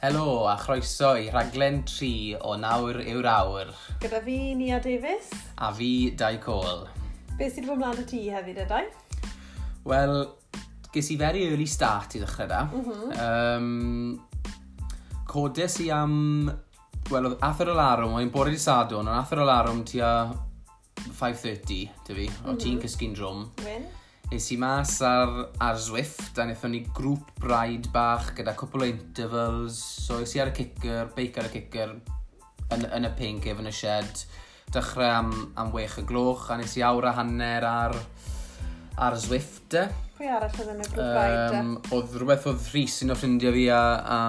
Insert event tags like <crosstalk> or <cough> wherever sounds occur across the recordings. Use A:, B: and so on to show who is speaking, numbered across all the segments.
A: Helo a chroeso i rhaglen 3 o nawr yw'r awr.
B: Gyda fi Nia Davies.
A: A fi Dai Cole.
B: Be sydd wedi bod mlaen o ti hefyd edai?
A: Wel, ges i very early start i ddechrau da. Mm -hmm. um, codes i am... Wel, oedd athyr o'r o'n i'n bore di sadwn, ond athyr o'r arwm tua 5.30 dy fi, o mm -hmm. ti'n cysgu'n drwm.
B: Ie.
A: Nes i mas ar, ar Zwift a wnaethon ni grŵp braidd bach gyda cwpl o intervals. So es i ar y kicker, beic ar y kicker yn, yn y pink ef yn y shed. Dechrau am, am wech y gloch a nes i awr a hanner ar, ar Zwift. E.
B: Pwy arall oedd yn y grŵp braidd? Um, e?
A: oedd rhywbeth oedd Rhys un o ffrindiau fi a, a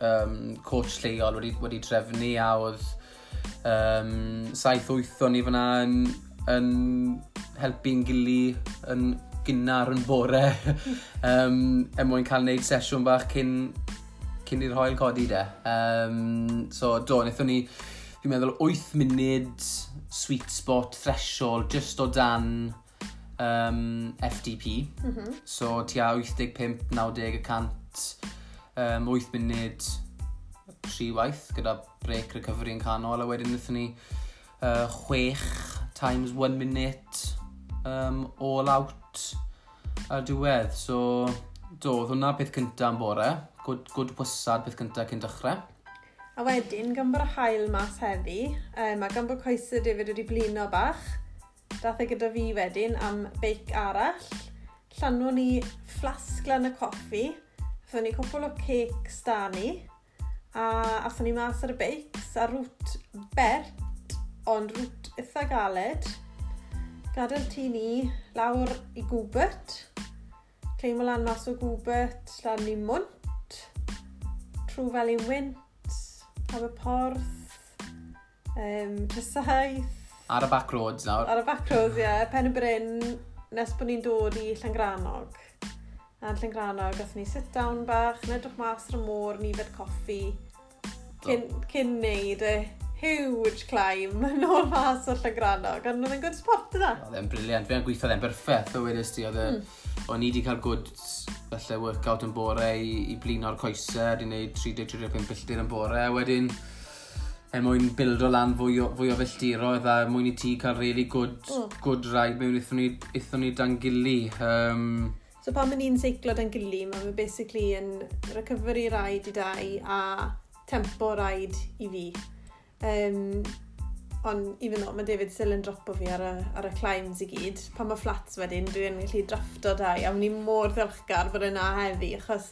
A: um, coach lleol wedi, wedi trefnu a oedd um, saith wyth o'n i fyna yn, yn helpu'n gili yn, gynnar yn bore <laughs> um, er mwyn cael neud sesiwn bach cyn, cyn i'r hoel codi de. Um, so do, wnaethon ni, fi'n meddwl 8 munud sweet spot threshold just o dan um, FDP. Mm -hmm. So tua 85-90 y cant, um, 8 munud, tri waith gyda break recovery yn canol a wedyn wnaethon ni uh, 6 times 1 minute um, all out ar diwedd. So, do, oedd hwnna peth cyntaf am bore. Good, good wysad peth cyntaf cyn dechrau.
B: A wedyn, gan bod y hael mas heddi, um, a gan bod coesau David wedi blino bach, dath e gyda fi wedyn am beic arall. Llanwn ni fflasg lan y coffi, Athyn ni cwpl o cakes da ni, a athyn ni mas ar y beics, a rwt bert, ond rwt eitha galed, gadael ti ni lawr i gwbert. Cleimo lan mas o gwbert, lan i mwnt, trw fel i wynt, Aberporth, um, Tysaith.
A: Ar y back roads nawr.
B: Ar y back roads, ie. Yeah. Pen y Bryn, nes bod ni'n dod i Llangranog. A Llangranog, gath ni sit down bach, yn mas ar y môr, ni fed coffi, cyn, cyn neud y huge climb <laughs> yn ôl mas o Llangrannog, ond oedd e'n good spot yna.
A: Oedd e'n briliant, fe gweithio e'n berffeth, o wedys ti, oedd e... Mm. O'n i wedi cael good felly workout yn bore i, i blino'r coesau, wedi gwneud 30-35 billtir yn bore, wedyn er mwyn bildo lan fwy o, fwy o felltiro, a er mwyn i ti cael really good, mm. good ride mewn eithon ni, eithon ni dan gili. Um,
B: so pan ma'n ni'n seiclo dan gili, mae'n basically yn recovery ride i dau a tempo ride i fi. Um, ond even though mae David still yn dropo fi ar y, ar y climbs i gyd, pan mae flats wedyn dwi'n gallu drafto da i, a ni mor ddiolchgar bod yna heddi, achos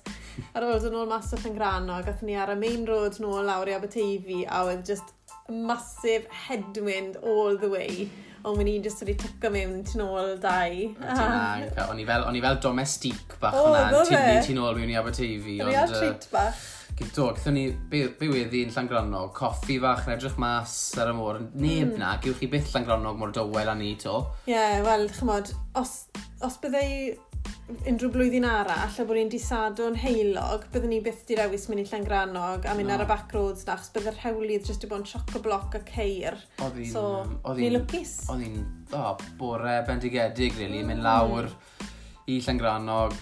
B: ar ôl dyn nhw'n mas o Llangranog, gath ni ar y main road nôl lawr i Aberteifi, a oedd just massive headwind all the way ond wyn i'n just wedi tyco mewn tu nôl dau. <laughs>
A: O'n i fel, o'n i fel domestic bach o, hwnna, tynnu tu nôl mewn i Aberteifi.
B: O'n i ar treat bach.
A: Do, gyda ni bywydd yn Llangrannog, coffi fach yn edrych mas ar y môr. Neb mm. na, gewch chi byth Llangrannog mor dywel a ni to.
B: Ie, yeah, wel, chymod, os, os byddai unrhyw blwyddyn arall a bod ni'n disadwn heilog, byddwn ni byth di rewis mynd i Llangrannog a mynd no. ar y back roads na, achos byddai'r hewlydd jyst i bod yn sioc o bloc a ceir. Oeddi'n... So, ni lwcus.
A: Oeddi'n oh, bore bendigedig, really, mm. mynd lawr i Llangrannog,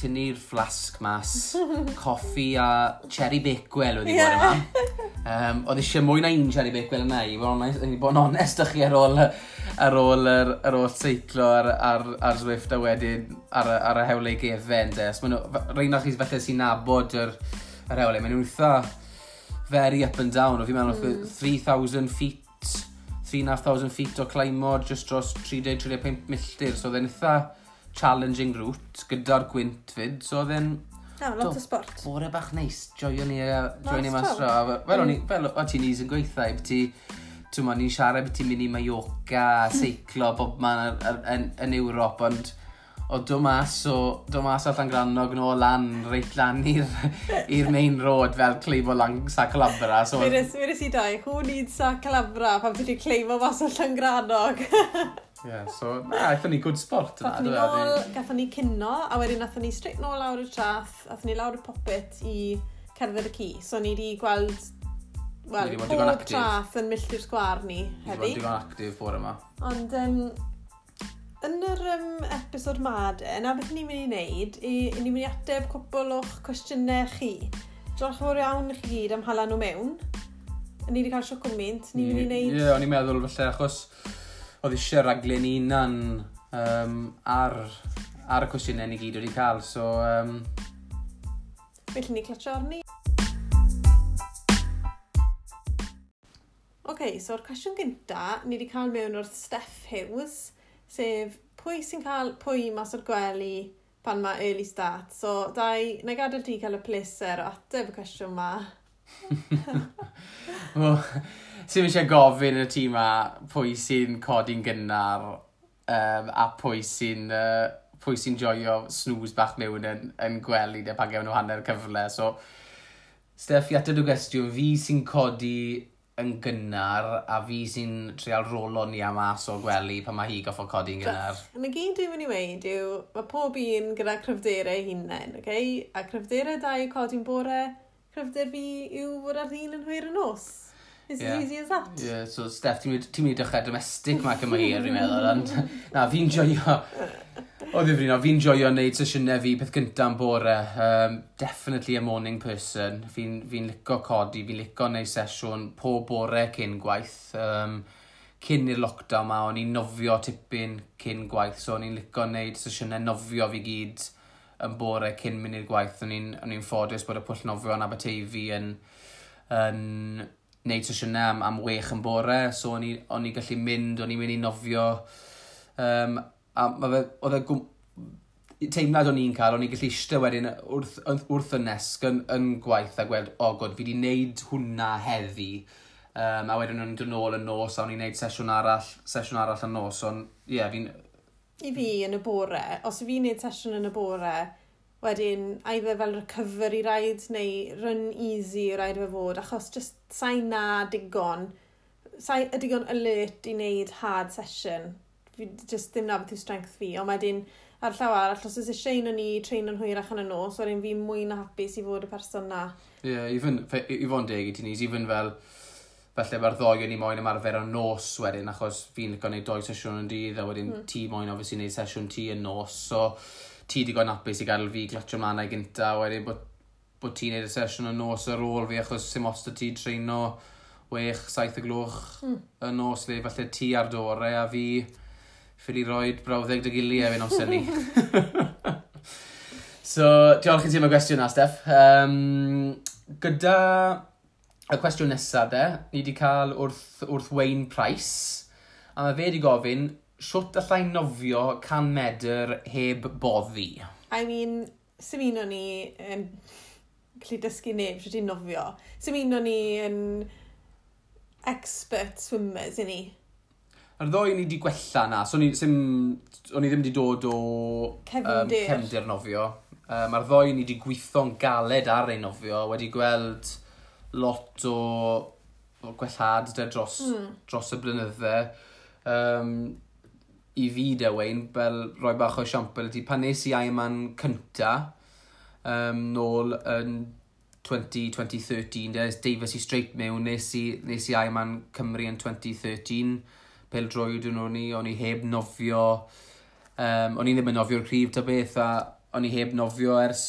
A: tynnu'r flasg mas, <laughs> coffi a cherry bacwell wedi yeah. bod yma. Um, oedd eisiau mwy na un cherry bakewell yna i, o'n bod yn onest ych chi ar ôl, ar ôl, ar, ar ôl seiclo ar, ar, ar Zwift a wedyn ar, ar y hewlau gefen. Os o'ch chi felly sy'n nabod yr, yr hewlau, e. maen nhw'n eitha very up and down. O fi'n meddwl, mm. 3,000 feet 3,500 feet o climo just dros 30-35 milltir, so oedd e'n eitha challenging route gyda'r gwynt fyd, so oedd e'n...
B: No, lot o sport.
A: Bore bach neis, joio ni, uh, joio ni mas tro. Fel o'n i, mm. fel o ti'n is yn gweithio, beth ti... Ti'n ma, ni'n siarad beth ti'n mynd i Mallorca, mm. seiclo, bob man yn, yn Ewrop, ond o do mas o, do mas o Llangrannog yn lan, reit lan i'r <laughs> main road fel cleifo lang sa Calabra. So...
B: Fyrus, fyrus i dau, who needs sa Calabra pan ti'n cleifo mas o Llangrannog? <laughs>
A: Yeah, so, na, aethon ni good sport.
B: yna. Gathon ni nôl, gathon ni cynno, a wedyn aethon ni straight nôl lawr y trath, aethon ni lawr y popet i cerdded y ci. So, ni wedi gweld, wel, pob trath yn milltir sgwar ni heddi.
A: Ni wedi digon actif bore yma.
B: Ond, um, yn yr um, episod ma, na beth ni'n mynd i wneud, i, ni'n mynd i ateb cwbl o'ch cwestiynau chi. Diolch fawr iawn i chi gyd am hala nhw mewn. Ni wedi cael siocwmint, ni'n mynd i
A: wneud...
B: Ie,
A: yeah, o'n i'n meddwl falle, achos oedd eisiau raglen unan um, ar, ar y cwestiynau ni gyd wedi cael. So, um...
B: Felly ni clatio arni. Oce, okay, so'r cwestiwn gynta, ni wedi cael mewn o'r Steph Hughes, sef pwy sy'n cael pwy mas o'r gwely pan mae early start. So, dau, na i gadael ti cael y pleser o ateb y cwestiwn ma. <laughs>
A: well, sy'n eisiau gofyn y tîm ma pwy sy'n codi'n gynnar um, a pwy sy'n uh, pwy sy'n joio snooze bach mewn yn, yn gwely neu pan gewn nhw hanner cyfle. So, Steff, i ateb y gwestiwn, fi sy'n codi yn gynnar a fi sy'n trial rolo ni am as o gwely pan mae hi goffo codi'n gynnar.
B: Yn y gyd dwi'n mynd i weid yw, mae pob un gyda cryfderau hunain, okay? a cryfderau da yw codi'n bore, cryfder fi yw fod ar ddyn yn hwyr yn nos. It's
A: yeah.
B: as easy as that.
A: Yeah, so Steph, ti'n mynd i dechrau domestic ma cymryd i'n meddwl, ond na, fi'n joio... O ddifri no, fi'n joio wneud sesiynau fi peth gyntaf yn bore. Um, definitely a morning person. Fi'n fi, lico codi, fi'n lico wneud sesiwn pob bore cyn gwaith. Um, cyn i'r lockdown ma, o'n i'n nofio tipyn cyn gwaith, so o'n i'n lico wneud sesiynau nofio fi gyd yn bore cyn mynd i'r gwaith. O'n i'n ffodus bod y pwll nofio yn Aberteifi yn, yn wneud sesiynau am, am wech yn bore, so o'n i'n gallu mynd, o'n i'n mynd i nofio. Um, a ma fe, oedd e gwm... teimlad o'n i'n cael, o'n i'n gallu eistedd wedyn wrth, wrth y nesg yn, yn gwaith a gweld, o oh god, fi wedi wneud hwnna heddi. Um, a wedyn o'n i'n dod nôl yn nos, a o'n i'n gwneud sesiwn arall, sesiwn arall yn nos. Ond, ie, yeah, fi'n...
B: I fi yn y bore, os fi'n gwneud sesiwn yn y bore, Wedyn, a i fe fel recovery ride neu run easy rhaid fe fod, achos just sa'n na digon, sa'n digon alert i wneud hard session. Fi just ddim na beth yw strength fi, ond wedyn ar llaw arall, os oes eisiau un o'n ni treino'n hwyrach yn y nos, wedyn fi mwy na hapus i fod y person na.
A: Ie, yeah, even, i fod yn deg i ti is, even fel, falle mae'r ddoi o'n i moyn ymarfer o nos wedyn, achos fi'n licio gwneud doi sesiwn yn dydd, a wedyn mm. ti moyn ofis i wneud sesiwn ti yn nos, so ti digon apus i gadw fi glatio mlaen a'i gynta, wedyn bod, bod ti'n neud y sesiwn yn nos ar ôl fi, achos sy'n os da ti treino 6-7 y gloch mm. y nos le, falle ti ar dore a fi ffili roi brawddeg dy gili efo'n amser ni. <laughs> so, diolch i ti am y gwestiwn na, Steff. Um, gyda y cwestiwn nesaf de, ni wedi cael wrth, wrth Wayne Price, a mae fe wedi gofyn, Siwt allai nofio can medr heb boddi?
B: I mean, sy'n un o'n i yn gallu dysgu neb sydd ti'n nofio. Sy'n un o'n i yn expert swimmers i ni.
A: Yr ddoi ni wedi gwella na, so ni, sim, o'n i ddim wedi dod o
B: cefndir, um,
A: cefndir nofio. Um, a'r ddoi ni wedi gweithio'n galed ar ein nofio, wedi gweld lot o, o gwellad dros, mm. dros y blynydde. Um, i fi dewein, fel roi bach o siampl ydy pan nes i Ironman cynta, um, nôl yn 2013, des Davis i straight mewn, nes i, nes i Ironman Cymru yn 2013, pel drwy dyn nhw ni, o'n i heb nofio, um, o'n i ddim yn nofio'r cryf ta beth, a o'n i heb nofio ers,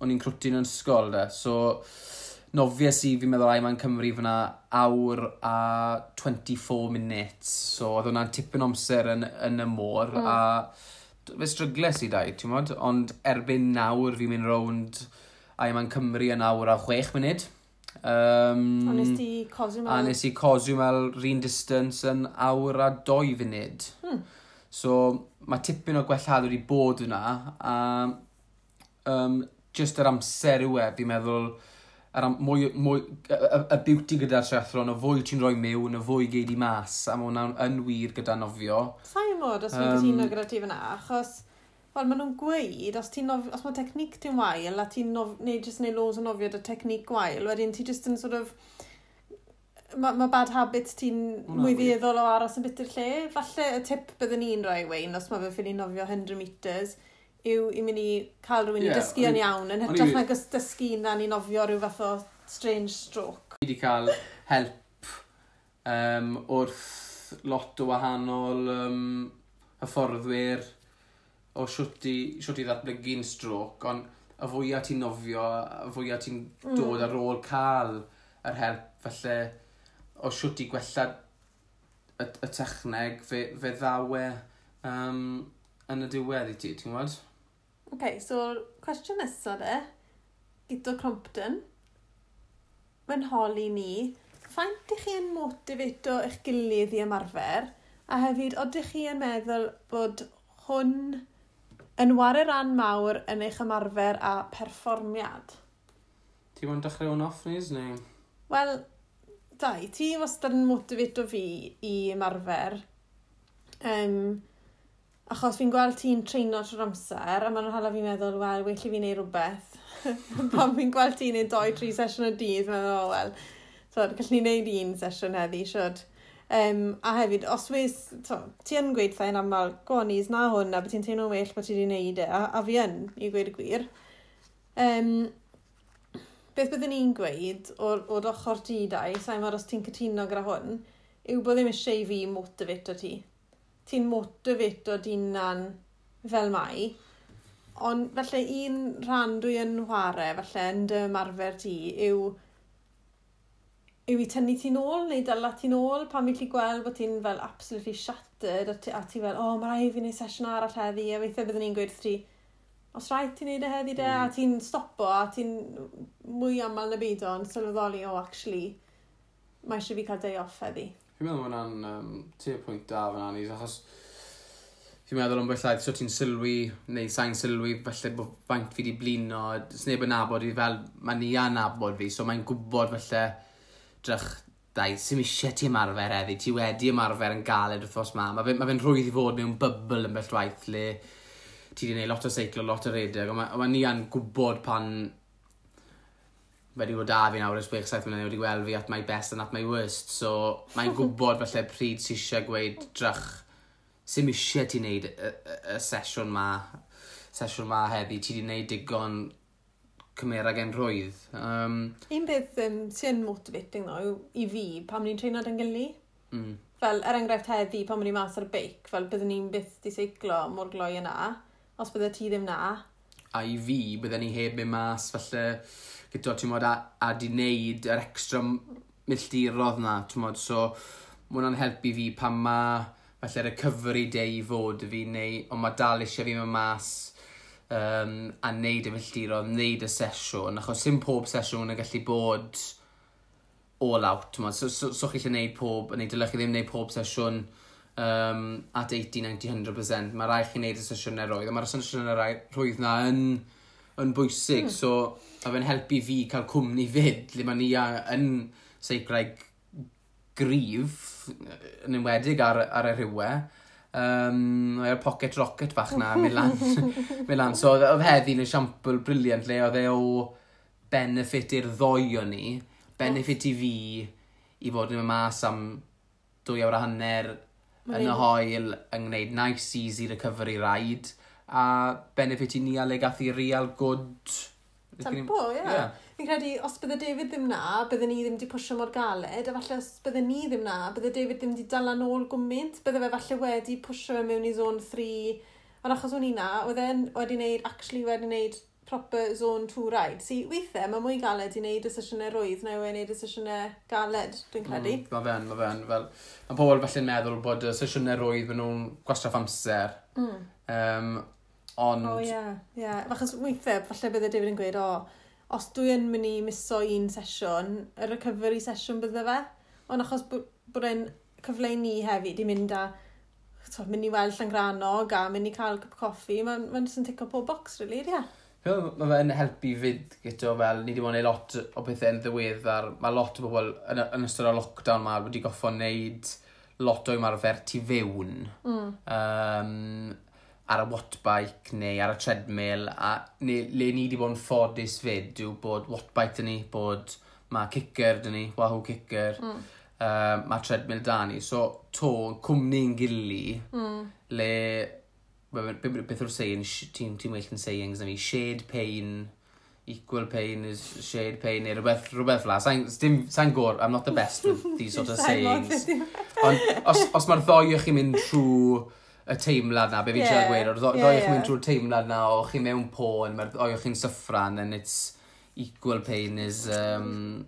A: o'n i'n crwtyn yn ysgol, da. So, nofies i fi'n meddwl ai mae'n Cymru fyna awr a 24 minutes. So oedd hwnna'n tipyn amser yn, yn y môr. Mm. A fe strygles i dau, ti'n modd? Ond erbyn nawr fi'n mynd rownd ai mae'n Cymru yn awr a 6 munud. Um,
B: a nes ti Cozumel?
A: A nes i Cozumel distance yn awr a 2 funud.
B: Hmm.
A: So mae tipyn o gwellhad wedi bod yna. A um, just yr amser yw e, fi'n meddwl a ran, mwy, mwy, y, y y beauty gyda'r triathlon, y fwy ti'n rhoi mewn, y fwy geid i mas, a mae hwnna'n yn wir gyda nofio.
B: Sa'i mod os fi'n
A: um,
B: cytuno gyda ti fyna, achos wel, maen nhw'n gweud, os, ti nof, os mae technic ti'n wael, a ti'n neud jyst neu loads o nofio dy technic gwael, wedyn ti jyst yn sort of, mae ma bad habits ti'n mwy ddeddol o aros yn bit i'r lle. Falle y tip byddwn ni'n rhoi, Wayne, os mae fe ffili nofio 100 metres, yw i mynd i cael rhywun
A: yeah,
B: i dysgu yn iawn, yn hytrach na gys dysgu na ni nofio rhyw fath o strange stroke.
A: Fi wedi cael help um, wrth lot o wahanol um, hyfforddwyr o siwt i, siwt i ddatblygu'n stroc, ond y fwyaf ti'n nofio, y fwyaf ti'n mm. dod ar ôl cael yr help, felly o siwt i gwella y, y techneg fe, fe ddawe um, yn y diwedd i ti, ti'n gwybod?
B: OK, so cwestiwn nesaf de, gyda Crompton, mae'n holi ni, faint ych chi'n motivato eich gilydd i ymarfer, a hefyd, odych chi yn meddwl bod hwn yn wario ran mawr yn eich ymarfer a perfformiad?
A: Ti mwyn dechrau o'n off nes, neu?
B: Wel, dau, ti wastad yn motivato fi i ymarfer. Um, Achos fi'n gweld ti'n treino trwy'r amser, a mae'n hala fi'n meddwl, wel, well i fi'n neud rhywbeth. <laughs> Pan fi'n gweld ti'n neud 2-3 sesiwn y dydd, mae'n meddwl, wel, so, gallwn ni neud un sesiwn heddi, siwrd. Um, a hefyd, os wes, ti yn gweud thai'n aml, gonis na hwn, a bod ti'n teimlo well bod ti wedi neud e, a, a fi yn, i gweud y gwir. Um, beth byddwn ni'n gweud o'r, or ochr di dau, sa'n fawr os ti'n cytuno gyda hwn, yw bod ddim eisiau i fi motivator ti ti'n motivato dinan fel mai. Ond felly un rhan dwi yn chwarae, felly yn dy marfer ti, yw, yw i tynnu ti'n ôl neu dyla ti'n ôl pan fi'n lli gweld bod ti'n fel absolutely shattered a ti, a ti fel, o, oh, mae rai fi'n ei sesiwn arall heddi a weithiau byddwn ni'n gweud ti, os rhaid ti'n neud y e heddi de, mm. a ti'n stopo a ti'n mwy aml na byd o'n sylweddoli, o, oh, actually, mae eisiau fi cael day off heddi.
A: Fi'n meddwl mae hwnna'n um, tua pwynt da fan anis, achos fi'n meddwl am bellaidd, so ti'n sylwi, neu sain sylwi, felly bod faint fi wedi blino, s'n neb yn nabod i fel, mae ni a'n nabod fi, so mae'n gwybod felly, drych, dau, sy'n eisiau ti ymarfer eddi, ti wedi ymarfer yn galed wrthos ma. Mae fe'n ma fe rhwydd i fod mewn bybl yn bellwaith, le ti wedi gwneud lot o seiclo, lot o redeg, ond mae ma ni yn gwybod pan wedi bod da fi nawr ys 6-7 mlynedd wedi gweld fi at my best and at my worst. So mae'n <laughs> gwybod falle pryd sy'n eisiau gweud drach sy'n eisiau ti wneud y, y, y sesiwn ma, sesiwn ma heddi. Ti wedi wneud digon cymera gen rwydd. Um,
B: Un beth um, sy'n motivating ddo i fi pam ni'n treino dan gynlu.
A: Mm.
B: Fel, er enghraifft heddi, pan ni'n mas ar y beic, fel byddwn ni'n byth di seiclo mor gloi yna, os bydde ti ddim na.
A: A i fi, byddwn ni heb mynd mas, falle, gyda, ti'n modd, a, a di wneud yr extra milltirodd na, ti'n modd, so mae hwnna'n helpu fi pan mae falle recovery day i fod fi neu, ond mae dal eisiau fi mewn mas um, a wneud y milltirodd, wneud y sesiwn, achos sim pob sesiwn yn gallu bod all out, ma. so, so, so chi eisiau wneud pob, neu dylech chi ddim wneud pob sesiwn um, at 80-90-100%, mae rai chi wneud y sesiwnau roedd, er a mae'r sesiwnau er roedd na yn yn bwysig, mm. so a fe'n helpu fi cael cwmni fyd, le mae ni yn seicraig grif, yn enwedig ar, ar y rhywe. Um, Mae'r pocket rocket fach na, <laughs> Milan. Milan. So, oedd heddi yn esiampl briliant le oedd e o benefit i'r ddoi o ni, benefit i fi i fod yn y mas am dwy awr a hanner yn y hoel yn gwneud nice easy recovery ride a benefit i ni a le gath i real good...
B: Tempo, ie. Yeah. yeah. Fi'n credu, os bydde David ddim na, bydde ni ddim wedi pwysio mor galed, a falle os bydde ni ddim na, bydde David ddim wedi dal yn ôl gwmynt, bydde fe falle wedi pwysio fe mewn i zon 3, ond achos o'n i na, oedd e'n wedi wneud, actually wedi wneud proper zone 2 ride. Si, weithiau mae mwy galed i wneud y sesiynau rwydd na yw wneud y sesiynau galed, dwi'n mm, credu. Mm,
A: mae fe'n, mae fe'n. Fel, mae pobl falle'n meddwl bod y sesiynau rwydd maen nhw'n gwastraff amser. Mm. Um, Ond...
B: O oh, ie, yeah, ie. Yeah. Achos weithiau, falle bydde David yn gweud, o, oh, os dwi yn mynd i miso un sesiwn, y recovery sesiwn bydde fe. Ond achos bod e'n cyfle i ni hefyd i mynd a to, mynd i weld Llangranog a mynd i cael cup coffi, mae'n ma jyst yn tico pob box, really, ie. Yeah.
A: Mae fe'n helpu fyd gyda fel, ni wedi bod yn gwneud lot o bethau yn ddiweddar. Mae lot o bobl yn, yn ystod o lockdown ma wedi goffo wneud lot o ymarfer tu fewn. Mm. Um, ar y wattbike neu ar y treadmill a neu, le ni wedi bod yn ffodus fyd yw bod wattbike dyn ni, bod mae kicker dyn ni, wahoo kicker, mm. uh, mae treadmill da ni. So to, cwmni'n gili mm. le beth yw'r saying, ti'n ti well yn sayings na fi, shade pain, equal pain is shade pain, neu rhywbeth, rhywbeth fla. Sa'n sa gwr, I'm not the best with these sort of sayings. Ond os, os mae'r ddoi o'ch chi'n mynd trwy y teimlad na, be fi'n yeah. siarad gweud, oedd
B: yeah,
A: yeah. chi'n trwy'r teimlad na, o chi mewn pôn, mae'r ddoi chi'n syffran, and it's equal pain is um,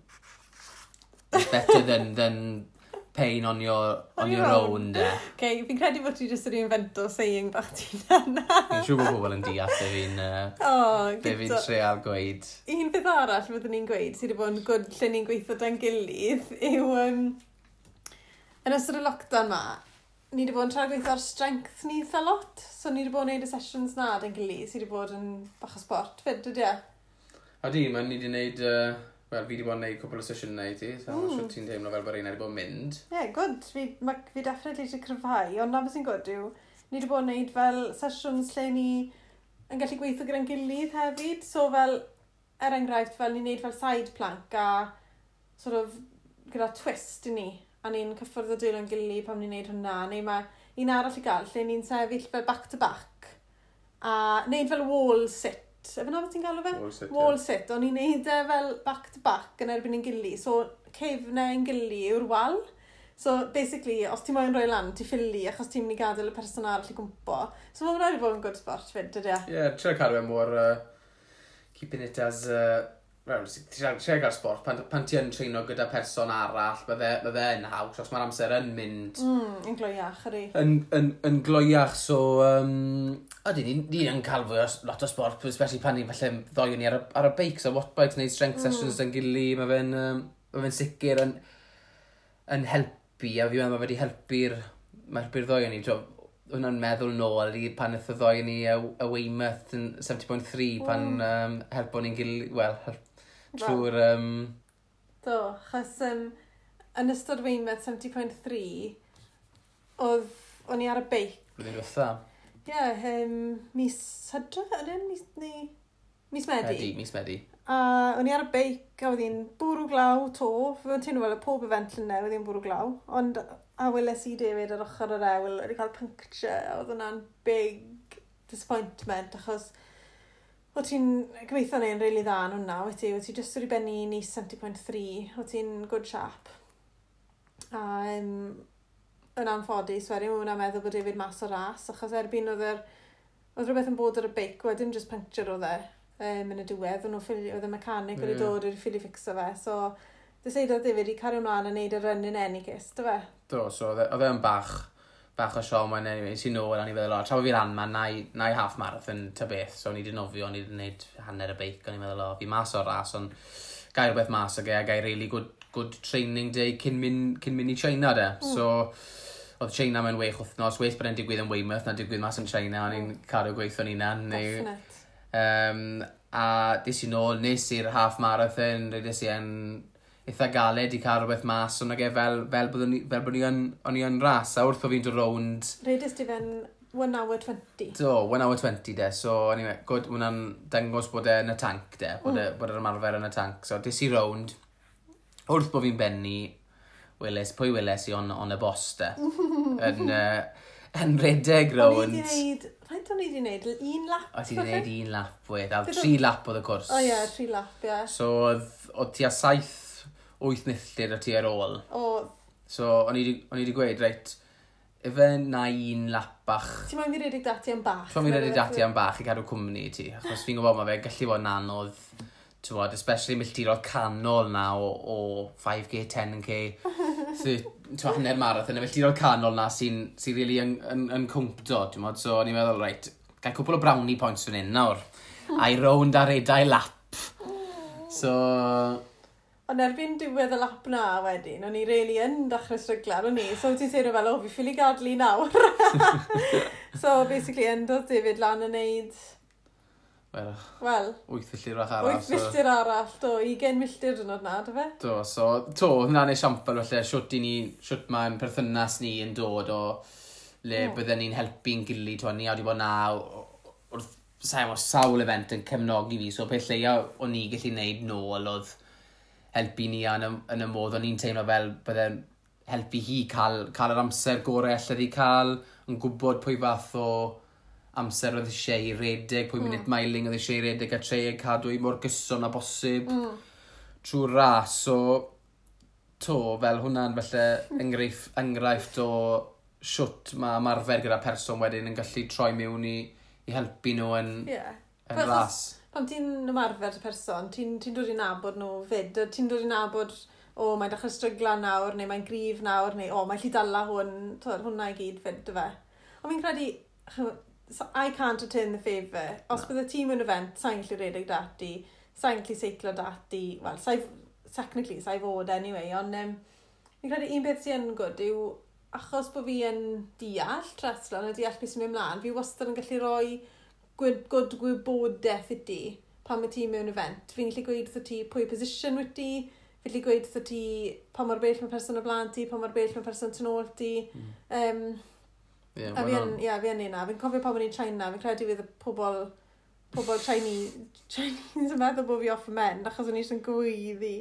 A: better than, than pain on your, on your own, de.
B: Okay, fi'n credu bod ti jyst yn invento saying bach ti'n na.
A: Fi'n siŵr bod pobl yn deall be fi'n
B: oh,
A: be fi'n treal gweud.
B: Un peth arall fyddwn ni'n gweud sydd wedi bod yn gwrdd lle ni'n gweithio dan gilydd yw um, yn ystod y lockdown ma, ni wedi bod yn trafod gweithio'r strength ni eitha lot. So ni wedi bod yn gwneud y sessions na dyn gilydd sydd wedi bod yn bach o sport fyd, ydy e?
A: A di, mae ni wedi gwneud... Uh, Wel, fi wedi bod yn gwneud cwbl o sesiwn yna i ti, so
B: mm.
A: siwt ti'n teimlo fel bod rhain wedi bod yn mynd.
B: Ie, yeah, gwyd. Fi, ma, fi definitely wedi cryfhau, ond na beth sy'n gwyd yw, ni wedi bod yn gwneud fel sessions lle ni yn gallu gweithio gyda'n gilydd hefyd. So fel, er enghraifft, fel ni'n gwneud fel side plank a sort of gyda twist i ni a ni'n cyffwrdd o dwylo yn gilydd pam ni'n neud hwnna, neu mae un arall i gael lle ni'n sefyll fel back to back a neud fel wall sit. Efe na beth ti'n galw fe?
A: Wall sit.
B: Wall yeah. sit. O'n i'n neud e fel back to back yn erbyn yn gilydd. So, cefnau yn gilydd yw'r wal. So, basically, os ti'n moyn rhoi lan, ti ffili, achos ti'n mynd i gadael y person arall i gwmpo. So, mae'n rhaid i fod yn good sport, fyd, dydy e?
A: Ie, yeah, trio cadw e mor uh, keeping it as uh, Ti'n rhaid gael sport, pan, pan ti yn treino gyda person arall, bydde, bydde yn haws, os mae'r amser yn mynd...
B: Mm, yn gloiach, ydy.
A: Yn, yn, yn gloiach, so... Um, ydy, ni'n ni yn cael fwy o lot o sport, especially pan ni'n falle ddoi ni ar y, ar y beic, so what bikes, neu strength
B: mm.
A: sessions yn gili, mae fe'n um, mae fe sicr yn, yn helpu, a fi'n meddwl mae wedi helpu'r helpu ddoi ni. Hwna'n meddwl nôl i pan ytho ddoi ni y, y Weymouth yn 70.3, pan
B: mm.
A: um, helpo ni'n gilydd, wel, help trwy'r... Um...
B: Do, chos um, yn ystod Weimar 70.3, oedd o'n i ar y beic.
A: Blwyddyn diwetha.
B: Ie, yeah, um, mis Hydra, yn un, mis, neu... Mis Medi.
A: Medi, mis Medi.
B: A o'n i ar y beic, a oedd hi'n bwrw glaw to. Fy yn teimlo fel y pob event llynau, oedd hi'n bwrw glaw. Ond a weles i David ar ochr yr ewl, wedi cael puncture, a oedd hwnna'n big disappointment, achos O ti'n gobeithio neu'n rili really dda yn hwnna, wyt ti? Wyt ti jyst wedi benni ni 70.3, o ti'n good sharp. A um, yn anffodus, wedyn mwyn a meddwl bod David mas o ras, achos erbyn oedd yr... Oedd rhywbeth yn bod ar y beic, wedyn just puncture oedd e um, yn y diwedd, oedd y mechanic wedi
A: yeah.
B: dod i'r ffili ffixo fe, so dyseidodd David i cario ymlaen a wneud y run yn Enicus, dy fe?
A: Do, so oedd e'n e bach bach o siom yn anyway, sy'n nôl, a ni feddwl, o, tra bod fi'n rhan ma, na, i, na i half marathon, ta beth, so ni wedi nofio, ni wedi gwneud hanner y beic, o'n i'n meddwl, o, fi mas o'r ras, ond gael rhywbeth mas o ge, a gael really good, good training day cyn mynd, cyn mynd i China, de.
B: Mm.
A: So, oedd China mewn wech wythnos, weith bod e'n digwydd yn Weymouth, na digwydd mas yn China, o'n i'n mm. cadw gweithio ni na. Neu, um, a dis i nôl, nes i'r half marathon, rydys i yn eitha galed i cael rhywbeth mas, ond ag e fel, fel, bod ni, fel bod ni yn, o'n i yn ras, a wrth o fi'n dod rownd...
B: Reidus di fe'n 1 hour 20.
A: Do, 1 hour 20 de, so anyway, good, hwnna'n dangos bod e yn y tank de, bod, mm. e, bod e'r ymarfer yn y tank, so dis i rownd, wrth bod fi'n benni, Willis, pwy Willis i on, on y bos de, <laughs> yn, uh, yn redeg rownd.
B: O'n i wedi gwneud, faint o'n i wedi gwneud, un lap?
A: O ti wedi gwneud un lap wedd, a tri lap oedd y cwrs.
B: O ie, tri lap, ie.
A: So, oedd ti a saith 8 milltir y tu ar ôl.
B: O.
A: So, o'n i wedi gweud, reit, efe na un lap bach...
B: Ti'n mynd i redig dati am bach?
A: Ti'n mynd i redeg dati am bach i cadw cwmni i ti, achos fi'n gwybod mae fe gallu bod yn anodd ti'n bod, especially milltirodd canol na o, o 5k, 10k, tywod, hanner marathon, y milltirodd canol na sy'n sy really yn, yn, yn cwmpto, ti'n tywod, so o'n i'n meddwl, reit, gael cwpl o brownie points fan hyn nawr, a'i rownd ar edau lap. <laughs> So,
B: Ond erbyn diwedd y lap na wedyn, o'n i really yn dechrau stryglan o'n i. So ti'n teimlo fel, o, fi ffili gadlu nawr. <laughs> so basically, endodd David lan yn neud...
A: Wel,
B: Wel,
A: 8 milltir arall arall.
B: 8 milltir arall, do, 20 milltir yn oedd na, dy fe?
A: Do, so, to, hwnna'n esiampl felly, siwt i ni, siwt mae'n perthynas ni yn dod o le
B: mm.
A: bydden ni'n helpu'n gilydd, to, ni a wedi bod na wrth sawl, sawl event yn cefnogi fi, so peth leia o'n i gallu neud nôl oedd helpu ni yn y, yn y modd o'n i'n teimlo fel bydde'n helpu hi cael, cael yr amser gorau allai i cael, yn gwybod pwy fath o amser oedd eisiau i redeg, pwy mm. munud mailing oedd eisiau i redeg a tre yn cadw i mor gyson a bosib
B: mm.
A: trwy'r ras. So, to, fel hwnna'n felly <laughs> enghraifft, enghraifft o siwt mae ymarfer gyda person wedyn yn gallu troi mewn i, i helpu nhw yn,
B: yeah.
A: yn ras
B: pam ti'n ymarfer y person, ti'n ti dod i nabod nhw fyd, ti'n dod i nabod o, mae'n dechrau strygla nawr, neu mae'n grif nawr, neu o, mae'n llydala hwn, twyd, hwnna i gyd fyd, dy fe. Ond fi'n credu, so I can't return the favour. Os no. bydde ti'n mewn event, sa'n gallu redeg dati, sa'n gallu seiclo dati, wel, sa'i, technically, sa'i fod anyway, ond um, fi'n credu un beth sy'n gwrdd yw, achos bod fi yn deall wrestling a deall beth sy'n mynd mlaen, fi wastad yn gallu rhoi gwyd, gwyd gwybodaeth i ti pan mae ti mewn event. Fi'n gallu gweud wrth ti pwy position wyt ti, fi'n gallu gweud wrth ti pa mor bell mae person o blaen ti, pa mor bell mae person tu nôl ti. Mm. Um,
A: yeah,
B: a fi'n yeah, fi neud na. Fi'n cofio pan o'n i'n China, fi'n credu fydd y pobl pobl Chinese, <laughs> Chinese yn meddwl bod fi off y men, achos o'n i eisiau'n gweiddi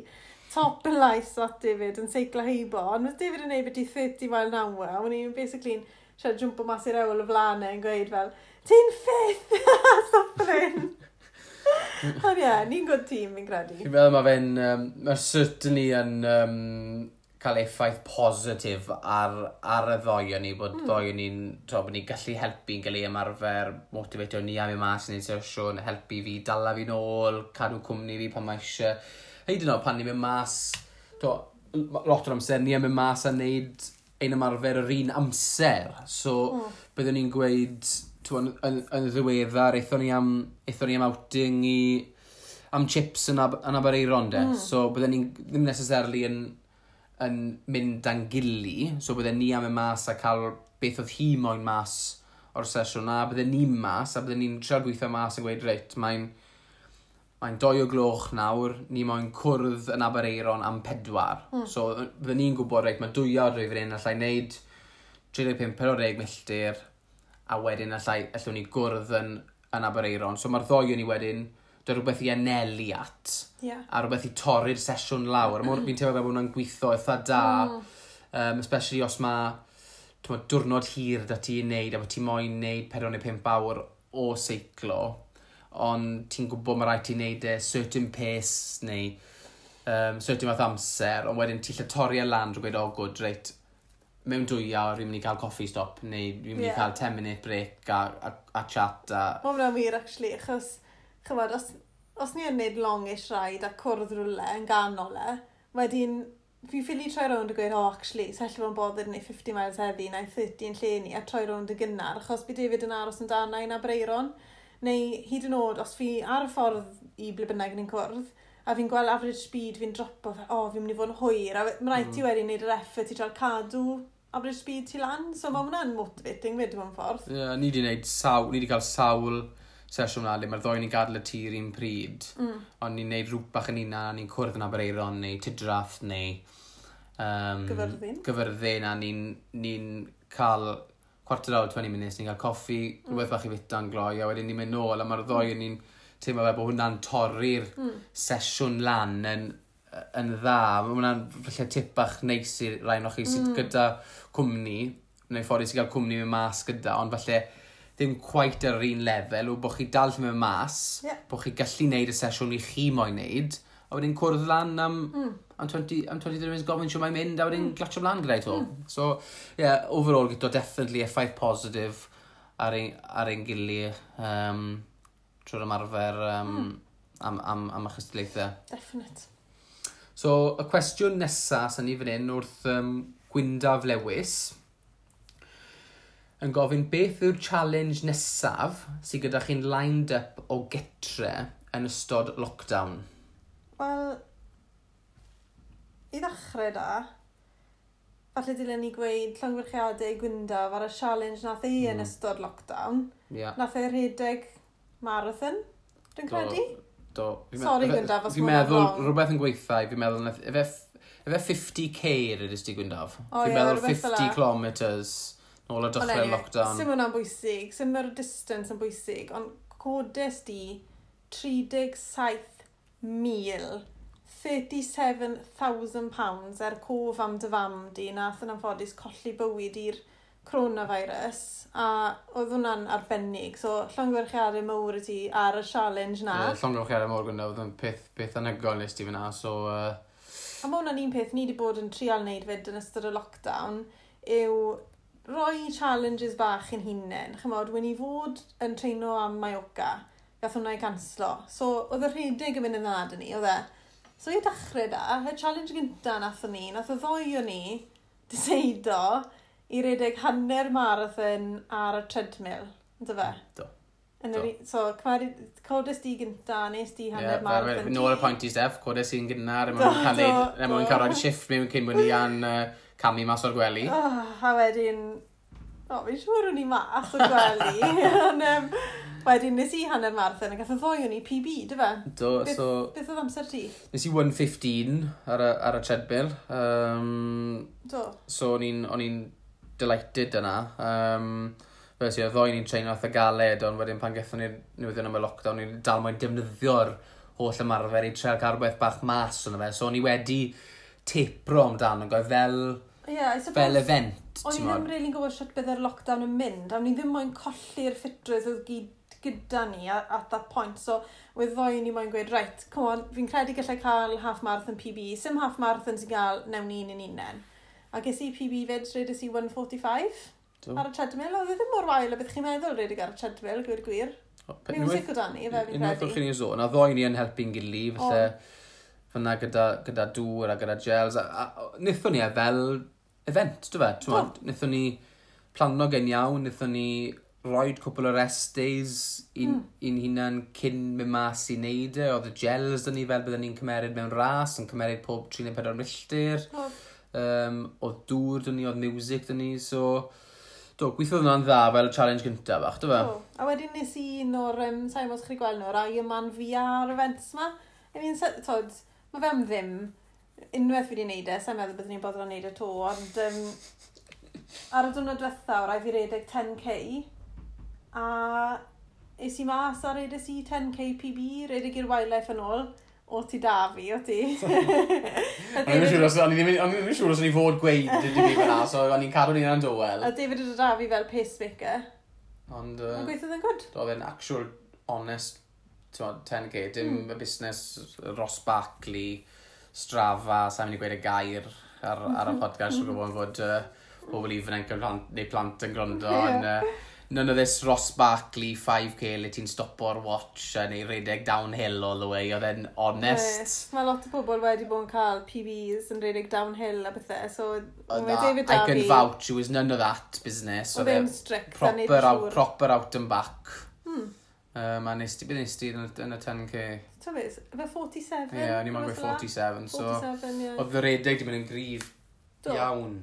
B: top yn lais at David yn seiclo heibo, ond oedd David yn neud beth i 30 mile an hour, a o'n i'n basically'n siarad jwmpo mas i'r ewl y flanau e, yn gweud fel, Ti'n ffith! Soffrin! Ond ie, ni'n gwrdd tîm, fi'n credu.
A: Fi'n meddwl mae fe'n... Um, mae certainly yn um, cael effaith positif ar, ar y ddoi o'n ni, bod mm. ddoi o'n ni'n bod ni'n gallu helpu'n gael ei ymarfer, motivatio ni am ei mas, yn ei sesiwn, helpu fi, dala fi nôl, cadw cwmni fi pan mae eisiau. Hei dyn nhw, pan ni'n mynd mas, to, lot o'r amser ni am mynd mas a wneud ein ymarfer yr un amser. So, mm. byddwn ni'n gweud yn, yn, yn y ddiweddar, eithon ni am, eithon ni am outing i, am chips yn, ab, yn Abereiron, de. Mm. So, bydden ni ddim necessarily yn, yn mynd dan gili, so bydden ni am y mas a cael beth oedd hi moyn mas o'r sesiwn na, bydden ni'n mas, a bydden ni'n trial gweithio mas a gweud, reit, mae'n mae'n doi o gloch nawr, ni moyn cwrdd yn Abereiron am pedwar. Mm. So, bydden ni'n gwybod, reit, mae dwy awr rwy'n fan allai wneud 35 o reg milltir, a wedyn allai, allwn ni gwrdd yn, yn Abereiron. So mae'r ddoi ni wedyn, dy rhywbeth i anelu at,
B: yeah.
A: a rhywbeth i torri'r sesiwn lawr. Mae'n fi'n teimlo fel bod hwnna'n gweithio eitha da, mm. um, especially os mae ma, diwrnod hir da ti'n neud, a bod ti moyn neud 4 neu 5 awr o seiclo, ond ti'n gwybod mae rhaid ti'n neud e certain pace neu um, certain fath amser, ond wedyn ti'n lle torri e lan drwy gweud, o oh, good, reit, mewn dwy awr fi'n mynd i cael coffi stop neu fi'n mynd yeah.
B: i
A: cael 10 minute break a, a, a chat a...
B: Mae hwnna'n wir, actually, achos, chyfod, os, os ni yn neud longish ride a cwrdd rwle yn ganol e, wedyn fi'n ffili troi rownd a gweud, oh, actually, sell fo'n bodd yn 50 miles heddi neu 30 yn lle ni a troi rownd y gynnar, achos bydd David yn aros yn danau na Breiron, neu hyd yn oed, os fi ar y ffordd i ble bynnag ni'n cwrdd, a fi'n gweld average speed fi'n dropo, o, oh, fi'n mynd i fod yn hwyr, a mae'n rhaid mm. ti wedi wneud yr effort i droi cadw abryd speed ti lan, so mae hwnna'n motivating fyd, mewn ffordd.
A: Ie, yeah, ni wedi gwneud sawl, ni wedi cael sawl sesiwn na le mae'r ddoen ni'n gadael y tir un pryd, mm. ond ni'n gwneud rhywbeth bach yn una, ni'n cwrdd yn Abereiron, neu Tidrath, neu... Um,
B: gyfyrddin.
A: Gyfyrddin, a ni'n ni cael quarter hour, 20 minutes, ni'n cael coffi, mm. rhywbeth bach i fyta'n gloi, a wedyn ni'n mynd nôl, a mae'r ddoen mm. ni'n teimlo fe bod hwnna'n torri'r mm. sesiwn lan yn yn dda. Mae hwnna'n falle tip bach neis i rhaid o'ch chi sydd mm. gyda cwmni, neu ffordd i sy'n cael cwmni mewn mas gyda, ond falle ddim quite ar yr un lefel o bod chi dal mewn mas,
B: yeah.
A: bod chi gallu neud y sesiwn i chi moyn neud, a wedyn cwrdd lan am, mm. am 20, am 20 minutes gofyn siw mae'n mynd, a wedyn mm. glatio mlaen gyda'i to. Mm. So, yeah, overall, gyda definitely effaith positif ar ein, ar ein gili um, trwy'r ymarfer um, mm. am, am, am y chystilaethau.
B: Definite.
A: So, y cwestiwn nesaf sy'n ni fan hyn wrth um, Gwyndaf Lewis yn gofyn beth yw'r challenge nesaf sydd gyda chi'n lined up o getre yn ystod lockdown?
B: Wel, i ddechrau da, falle dylen ni gweud llongwyrchiadau gwyndaf ar y challenge nath ei mm. yn hmm. ystod lockdown.
A: Yeah.
B: Nath ei rhedeg marathon, dwi'n credu.
A: Do,
B: Do.
A: Sori
B: Gwyndaf, os
A: Fi'n meddwl,
B: wrong.
A: rhywbeth yn gweithio, fi'n meddwl, efe 50k yr ti Gwyndaf. Fi'n meddwl 50 km nôl y dechrau lockdown.
B: Sim hwnna'n bwysig, sim yr distance yn bwysig, ond codes di 37,000 37,000 pounds er cof am dy fam di, nath yn anffodus colli bywyd i'r coronavirus a oedd hwnna'n arbennig. So, llongorchiadau mawr i ti ar y challenge na.
A: Yeah, llongorchiadau mawr gwna, oedd yn peth, peth anygol nes ti fyna, so... Uh...
B: A mae hwnna'n un peth ni wedi bod yn trial wneud fyd yn ystod y lockdown, yw roi challenges bach yn hunain. Chymod, wyn i fod yn treino am Mallorca, gath hwnna i canslo. So, oedd y rhedeg yn mynd yn dda dyn ni, oedd e? So, i dechrau da, y challenge gyntaf nath o'n ni, nath o ddoi o ni, dyseido, i redeg hanner marathon ar y treadmill, ynddo fe?
A: Do.
B: Yn yr, so, codes di gynta, nes di hanner
A: yeah,
B: marathon.
A: Fe, nôl y pwynt i Steff, codes i'n gynnar,
B: er a
A: mae'n cael ei,
B: er
A: mae'n cael rhaid shift mewn cyn mwyn i an uh, camu mas o'r gwely.
B: Oh, a wedyn, o, oh, fi'n siŵr o'n i mas o'r gwely. <laughs> Ond, um, wedyn nes i hanner marathon, ac efo fwy o'n i PB, dy fe?
A: Do,
B: beth,
A: so...
B: Beth oedd amser ti?
A: Nes i 1.15 ar, y, ar y treadmill. Um,
B: do.
A: So, o'n i'n delighted yna. Um, Fes i, o ddoi ni'n treino oedd y galed, ond wedyn pan gethon ni'r newyddion am y lockdown, ni'n dal mwyn defnyddio'r holl ymarfer i treol cael rhywbeth bach mas yna fe. So, ni wedi tepro amdano, goedd fel,
B: yeah,
A: fel event.
B: O'n i ddim rili'n gwybod sut bydde'r lockdown yn mynd, a o'n i ddim moyn colli'r ffitrwydd oedd gyd gyda ni at that point. So, wedd ddoi ni moyn gweud, right, come on, fi'n credu gallai cael half marathon PB, sim half marathon sy'n cael newn ni'n un unen. A ges i PB fed, redes i 145
A: Do.
B: ar y treadmill. Oedd e ddim mor wael o beth chi'n meddwl redig ar y treadmill, gwir gwir. Music o dan ni, fe fi'n credu.
A: Unwaith chi'n ei zon, a ddoen ni yn helpu'n gilydd, felly fyna gyda, gyda dŵr a gyda gels. A, a, nithon ni e fel event, dy fe?
B: No.
A: Nithon ni plano gen iawn, nithon ni roed cwpl o rest days i'n
B: mm.
A: un hunan cyn mynd mas i neud e. Oedd y gels dyn ni fel byddwn ni'n cymeryd mewn ras, yn cymeryd pob 3 neu 4 milltir.
B: Oh
A: um, oedd dŵr dyn ni, oedd music dyn ni, so... Do, gweithio hwnna'n dda fel y challenge gyntaf, ach, dyfa?
B: Do, a wedyn nes i un o'r, um, sa'n bod chi'n gweld nhw'r Iron Man VR events ma. I mean, tod, mae fe am ddim, unwaith fi wedi neud e, sa'n meddwl byddwn ni'n bodol yn wneud e to, ond um, ar y dwrnod diwethaf, rai fi redeg 10k, a es i mas a redes i 10k PB, redeg i'r wildlife yn ôl, o ti da fi, o ti. <laughs>
A: O'n i'n siŵr os o'n i ddim yn siŵr os o'n i fod gweud dy fi fyna, so o'n i'n cadw ni'n yn dywel.
B: A David yn da fi fel pacemaker.
A: Ond... Uh,
B: gweithio yn gwrdd.
A: Oedd e'n actual, honest, ti'n 10k, dim
B: mm.
A: y busnes Ross Barkley, Strava, sa'n mynd i gweud y gair ar, ar y <laughs> podcast, mm -hmm. gwybod fod uh, pobl ifanc yn plant, neu plant yn gwrando,
B: yeah.
A: ond... Uh, none of this Ross Barkley 5k le ti'n stopo'r watch a neu redeg downhill all the way, oedd e'n honest.
B: Yes, mae lot o bobl wedi bod yn cael PBs yn redeg downhill a bethau, so mae David Darby...
A: I can vouch, it was none of that business.
B: Oedd e e'n strict a
A: out,
B: siŵr.
A: Proper out and back.
B: Hmm.
A: Um, a nes ti, beth nes ti yn, yn y 10k?
B: Ta fe, fe 47?
A: Ie, yeah, o'n i'n mynd 47, so...
B: 47, ie. Yeah.
A: Oedd y redeg di mynd yn
B: grif
A: iawn.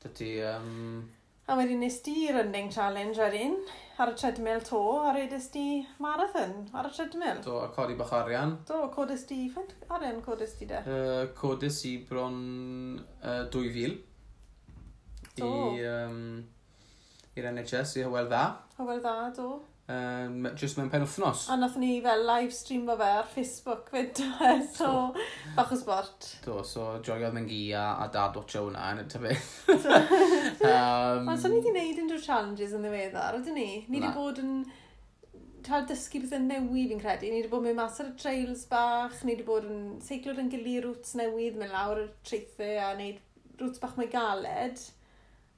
A: Dydy, um,
B: A wedyn nes di running challenge ar un, ar y treadmill to, a redes di marathon ar y treadmill.
A: Do, a codi bach arian.
B: Do, codes di, faint arian codes di de?
A: Uh, codes i bron uh, 2000.
B: Do.
A: I, um, i'r NHS, i Hywel Dda.
B: Hywel Dda, do
A: um, just mewn pen wythnos.
B: A nath ni fel live stream streamo fe ar Facebook fyd, <laughs> so bach o sport.
A: Do, so joiodd mewn gi a, a dad watcha hwnna yn y tybydd. um,
B: Ond so ni wedi gwneud unrhyw challenges yn ddiweddar, ydyn ni? Ni wedi bod yn cael dysgu beth yn newydd fi'n credu. Ni wedi bod mewn mas ar y trails bach, ni wedi bod yn seiclo'r yn gilydd rwts newydd, mewn lawr y treithau a wneud rwts bach mwy galed.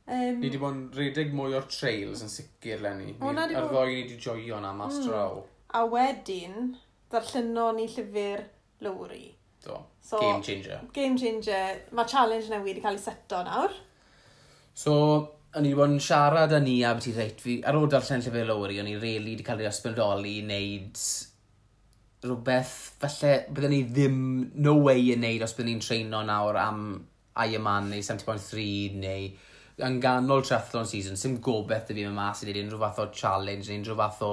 B: Um,
A: ni wedi bod yn redeg mwy o'r trails yn sicr,
B: Lenny. Ni,
A: ar ddoi ni wedi joio na mas
B: mm.
A: draw.
B: A wedyn, darlluno ni llyfr Lowry.
A: Do,
B: so,
A: game changer.
B: Game changer. Mae challenge na wedi cael ei seto nawr.
A: So, o'n i wedi bod yn siarad â ni a beth i reit fi, ar ôl darllen llyfr lowri, o'n i really wedi cael ei ysbrydoli i wneud rhywbeth falle byddwn ni ddim no way yn neud os byddwn ni'n treino nawr am Ironman neu 70.3 neu yn ganol triathlon season, sy'n gobeith dy fi yma mas i ddweud unrhyw fath o challenge, neu unrhyw fath o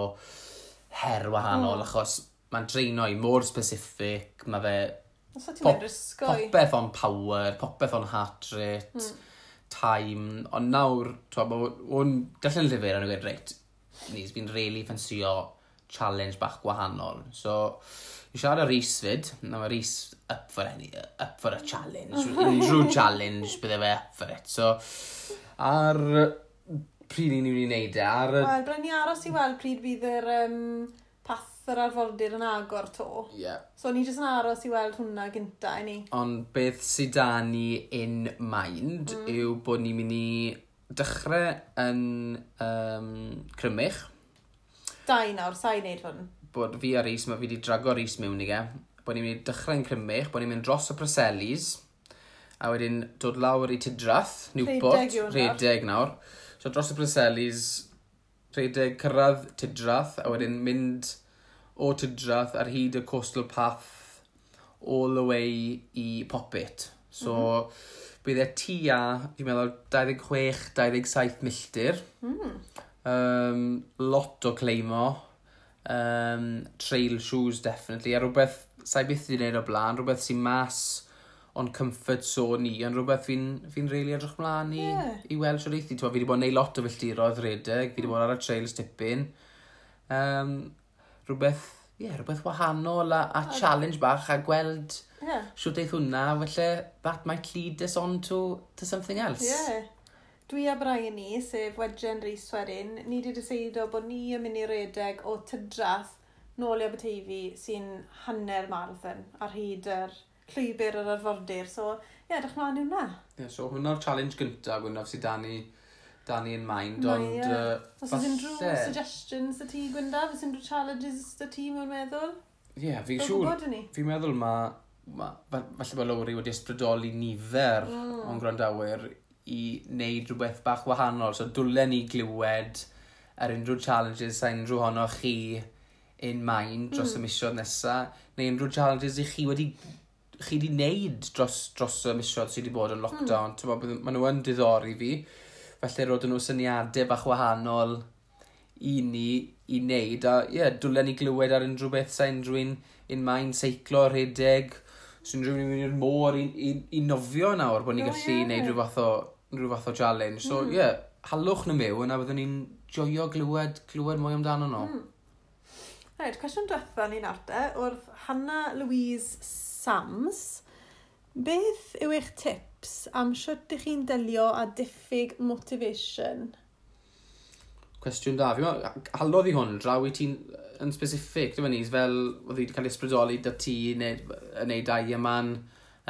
A: her wahanol,
B: oh.
A: achos mae'n dreino i mor specific, mae fe pop, popeth on power, popeth on heart rate,
B: mm.
A: time, ond nawr, o'n dallan llyfr yn y gwed, reit, ni, fi'n really ffansio challenge bach gwahanol, so Fi siarad â Rhys fyd. Na mae Rhys up for, any, up for a challenge. <laughs> Unrhyw challenge bydde fe up for it. So, ar pryd ni'n mynd i wneud e. Ar...
B: Wel, bryd ni aros i weld pryd fydd yr um, path yr arfordir yn agor to. Ie.
A: Yeah.
B: So, ni jyst yn aros i weld hwnna gynta i ni.
A: Ond beth sydd da ni in mind mm. yw bod ni'n mynd i dechrau yn um, Crymych.
B: Dau nawr, sa'i wneud hwn
A: bod fi a Rhys, mae fi wedi drago Rhys mewn i ge, bod ni'n mynd i dechrau'n crymych, bod ni'n mynd dros y Preselis, a wedyn dod lawr i Tidrath, Newport,
B: rhedeg
A: nawr. So dros y Preselis, rhedeg cyrraedd Tidrath, a wedyn mynd o Tidrath ar hyd y Coastal Path all the way i Popit. So, mm -hmm. bydd e tua, fi'n meddwl, 26-27 milltir.
B: Mm.
A: Um, lot o cleimo um, trail shoes definitely, a rhywbeth, sa'i byth wedi gwneud o blaen, rhywbeth sy'n mas o'n comfort zone ni, ond rhywbeth fi'n fi, fi reili edrych mlaen i,
B: yeah.
A: i weld siwr eithi. Fi wedi bod yn neud lot o filltiroedd redeg, fi wedi bod ar y trails tipyn. Um, rhywbeth, yeah, rhywbeth wahanol a, a challenge bach a gweld
B: yeah.
A: siwt eith hwnna, felly that might lead us on to, to something else.
B: Yeah. Dwi a Brian ni, sef Wedgen Rhys Werin, ni wedi dyseido bod ni yn mynd i redeg o tydrath nôl i Aberteifi sy'n hanner marathon ar hyd yr llwybr yr arfordir. So, ie, yeah, dych mlaen i hwnna.
A: Ie, yeah, so hwnna'r challenge gyntaf, Gwynaf, sydd da ni, da ni in mind,
B: Mae,
A: ond...
B: Yeah.
A: Uh,
B: Os falle... unrhyw suggestions y ti, Gwynaf? Os unrhyw challenges y ti, mewn meddwl?
A: Ie, yeah, fi'n siŵr. Fi'n meddwl ma, ma, falle bod Lowry wedi ysbrydoli nifer
B: mm.
A: o'n gwrandawyr i wneud rhywbeth bach wahanol. So dwlen ni glywed ar unrhyw challenges a unrhyw honno chi in mind dros mm. y misiodd nesaf, neu unrhyw challenges i chi wedi chi wedi wneud dros, dros y misiodd sydd wedi bod yn lockdown. Mm. Bo, Maen nhw yn diddori fi. Felly roedd nhw syniadau bach wahanol i ni i wneud. A ie, yeah, dwlen ni glywed ar unrhyw beth sa un in mind, seiclo, rhedeg. So unrhyw un i'r môr i, i, i nofio nawr bod ni'n gallu wneud rhyw fath o rhyw fath o challenge. So, mm. ie, mm. yeah, halwch na mew, yna byddwn ni'n joio glywed, glywed mwy amdano nhw. Mm.
B: Rhaid, cwestiwn diwetha ni'n arte, wrth Hannah Louise Sams, beth yw eich tips am siwt ych chi'n delio a diffyg motivation?
A: Cwestiwn da, fi'n meddwl, halodd i hwn, draw i ti'n yn specific, dwi'n meddwl, fel oedd wedi cael ei ysbrydoli da ti, yn neu da i yman,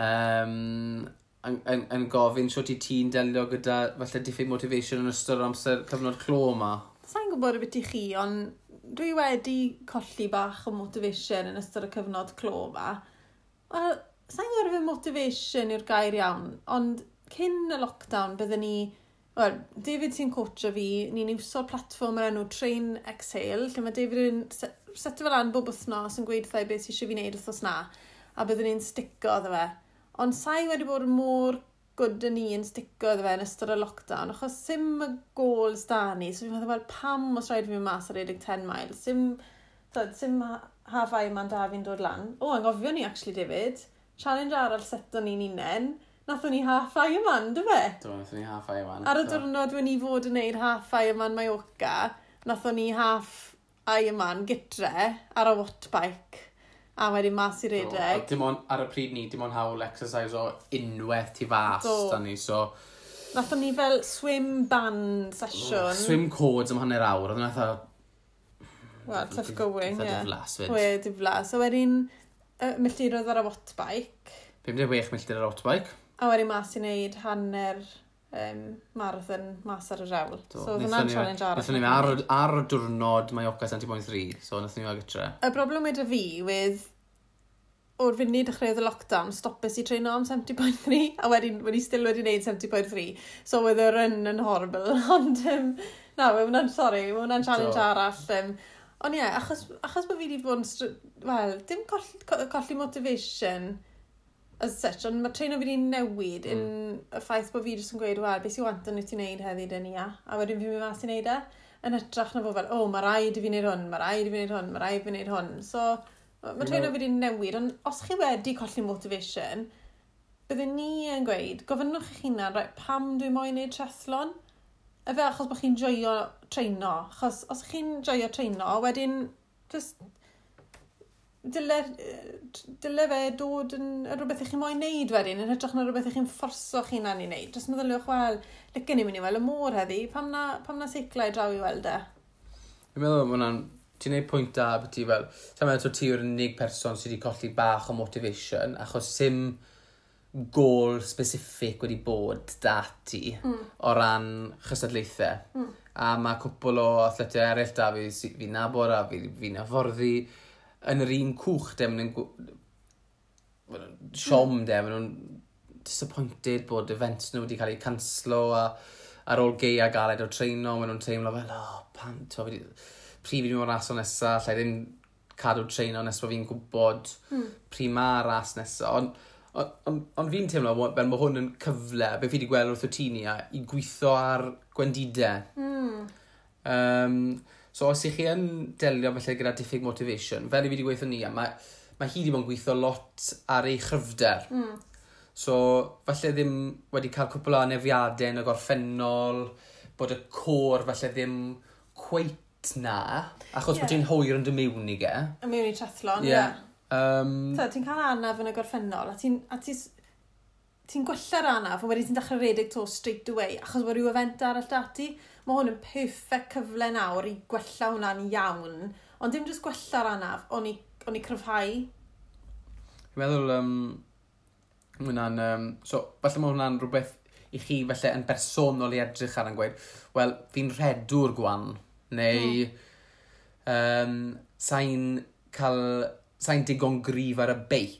A: um, yn, yn, yn gofyn sio ti ti'n delio gyda falle diffyg motivation yn ystod amser cyfnod clo yma?
B: Sa'n gwybod y beth i chi, ond dwi wedi colli bach o motivation yn ystod y cyfnod clo yma. Wel, sa'n gwybod fe motivation yw'r gair iawn, ond cyn y lockdown byddwn ni... Wel, David sy'n coachio fi, ni'n iwso'r platform yr enw Train Exhale, lle mae David yn setio fel an bob wythnos yn gweud thai beth sy'n eisiau fi wneud wythnos na, a byddwn ni'n stico ddo fe. Ond sa'i wedi bod mor gwd yn un sticio iddo fe yn ystod y lockdown, achos sim y gols da ni, so fi'n meddwl, wel, pam os rhaid fi mas ar 10 mile, sim, dod, sim hafau yma'n da fi'n dod lan. O, angofio ni, actually, David, challenge arall seto ni'n unen, nathon ni half-eye dy fe?
A: Do, nathon ni half-eye.
B: Ar y diwrnod wedi ni fod yn neud half-eye yma'n Mallorca, nathon ni half-eye gytre ar y wattbike a wedyn mas i redeg.
A: Dim ond ar y pryd ni, dim ond hawl exercise o unwaith ti fas,
B: Do.
A: da ni, so...
B: Nathon ni fel swim band sesiwn.
A: Swim codes am hanner awr, oedd yna eitha...
B: Wel, tough going, ie.
A: Yeah. diflas, fyd.
B: We, diflas. A wedyn, uh, milltirodd ar y wattbike.
A: 56 milltir ar y wattbike.
B: A wedyn mas i wneud hanner um, marathon mas ar y rewl.
A: Do,
B: so, oedd hwnna'n challenge arall.
A: Nethon ni ar, ar y diwrnod mae oca 70.3, so nethon ni fel gytre.
B: Y broblem wedi fi wedd o'r funud dechreuodd y lockdown, stopes i treino am 70.3, a wedyn wedi still wedi wneud 70.3. So oedd y run yn horrible, <laughs> ond um, na, mae hwnna'n, sorry, mae hwnna'n challenge
A: Do.
B: arall. Um, ond ie, yeah, achos, achos bod fi wedi bod yn, wel, dim coll, colli motivation, as such, ond mae treino fi wedi newid mm. yn y ffaith bod fi jyst yn gweud, wel, beth sy'n wanton wyt ti'n neud heddi dyn ni a, a wedyn fi'n mynd mas i neud e, yn hytrach na fod fel, o, oh, mae rhaid i fi wneud hwn, mae rhaid i fi wneud hwn, mae rhaid i fi wneud hwn. So, mae treino fi wedi newid, ond os chi wedi colli motivation, byddwn ni yn gweud, gofynnwch chi hunan, right, pam dwi'n moyn wneud trethlon? fe achos bod chi'n joio treino, achos os chi'n joio treino, wedyn, just dyle, dyle fe dod yn rhywbeth i chi moyn neud wedyn, yn hytrach na rhywbeth i chi'n fforso chi'n an i wneud. Dros meddyliwch, wel, lycan ni mynd i weld y môr heddi, pam na, pam na seiclau draw i weld e?
A: Fi'n meddwl bod hwnna'n, ti'n neud pwynt da bod ti fel, ta'n meddwl ti yw'r unig person sydd wedi colli bach o motivation, achos sim gol specific wedi bod dati mm. o ran chysadlaethau. Mm. A mae cwpl o athletau eraill da fi, fi nabod a fi, fi'n afforddi. Fi yn yr un cwch de, maen nhw'n siom de, maen nhw'n disappointed bod events nhw wedi cael eu canslo a ar ôl gei a galed o treino, maen nhw'n teimlo fel, oh, pan, to, fi, prif i fi o'r ras o nesa, lle ddim cadw treino nes bod fi'n gwybod mm. prif ma'r ras nesa. Ond on, on, on fi'n teimlo fel mae hwn yn cyfle, be fi wedi gweld wrth y tini, i gweithio ar gwendidau.
B: Mm.
A: Um, So os ych chi yn delio felly gyda diffyg motivation, fel i fi wedi gweithio ni, mae, mae hi wedi bod yn gweithio lot ar ei chryfder.
B: Mm.
A: So falle ddim wedi cael cwpl o anefiadau yn y gorffennol, bod y cor falle ddim cweit na, achos
B: yeah.
A: bod ti'n hwyr yn dy mewn i ge.
B: Y mewn i trethlon,
A: ie.
B: Yeah. yeah.
A: Um,
B: so, ti'n cael anaf yn y gorffennol, a ti'n ti ti'n gwella'r anaf, ond wedyn ti'n dechrau redeg to straight away, achos mae rhyw event arall dati, mae hwn yn perfect cyfle nawr i gwella hwnna'n iawn, ond dim jyst gwella'r anaf, o'n i, on i cryfhau.
A: Fi'n meddwl, um, hwnna'n, um, so, falle mae hwnna'n rhywbeth i chi falle yn bersonol i edrych ar yn gweud, wel, fi'n redwr gwan, neu mm. um, sa'n cael, sa'n digon grif ar y beic,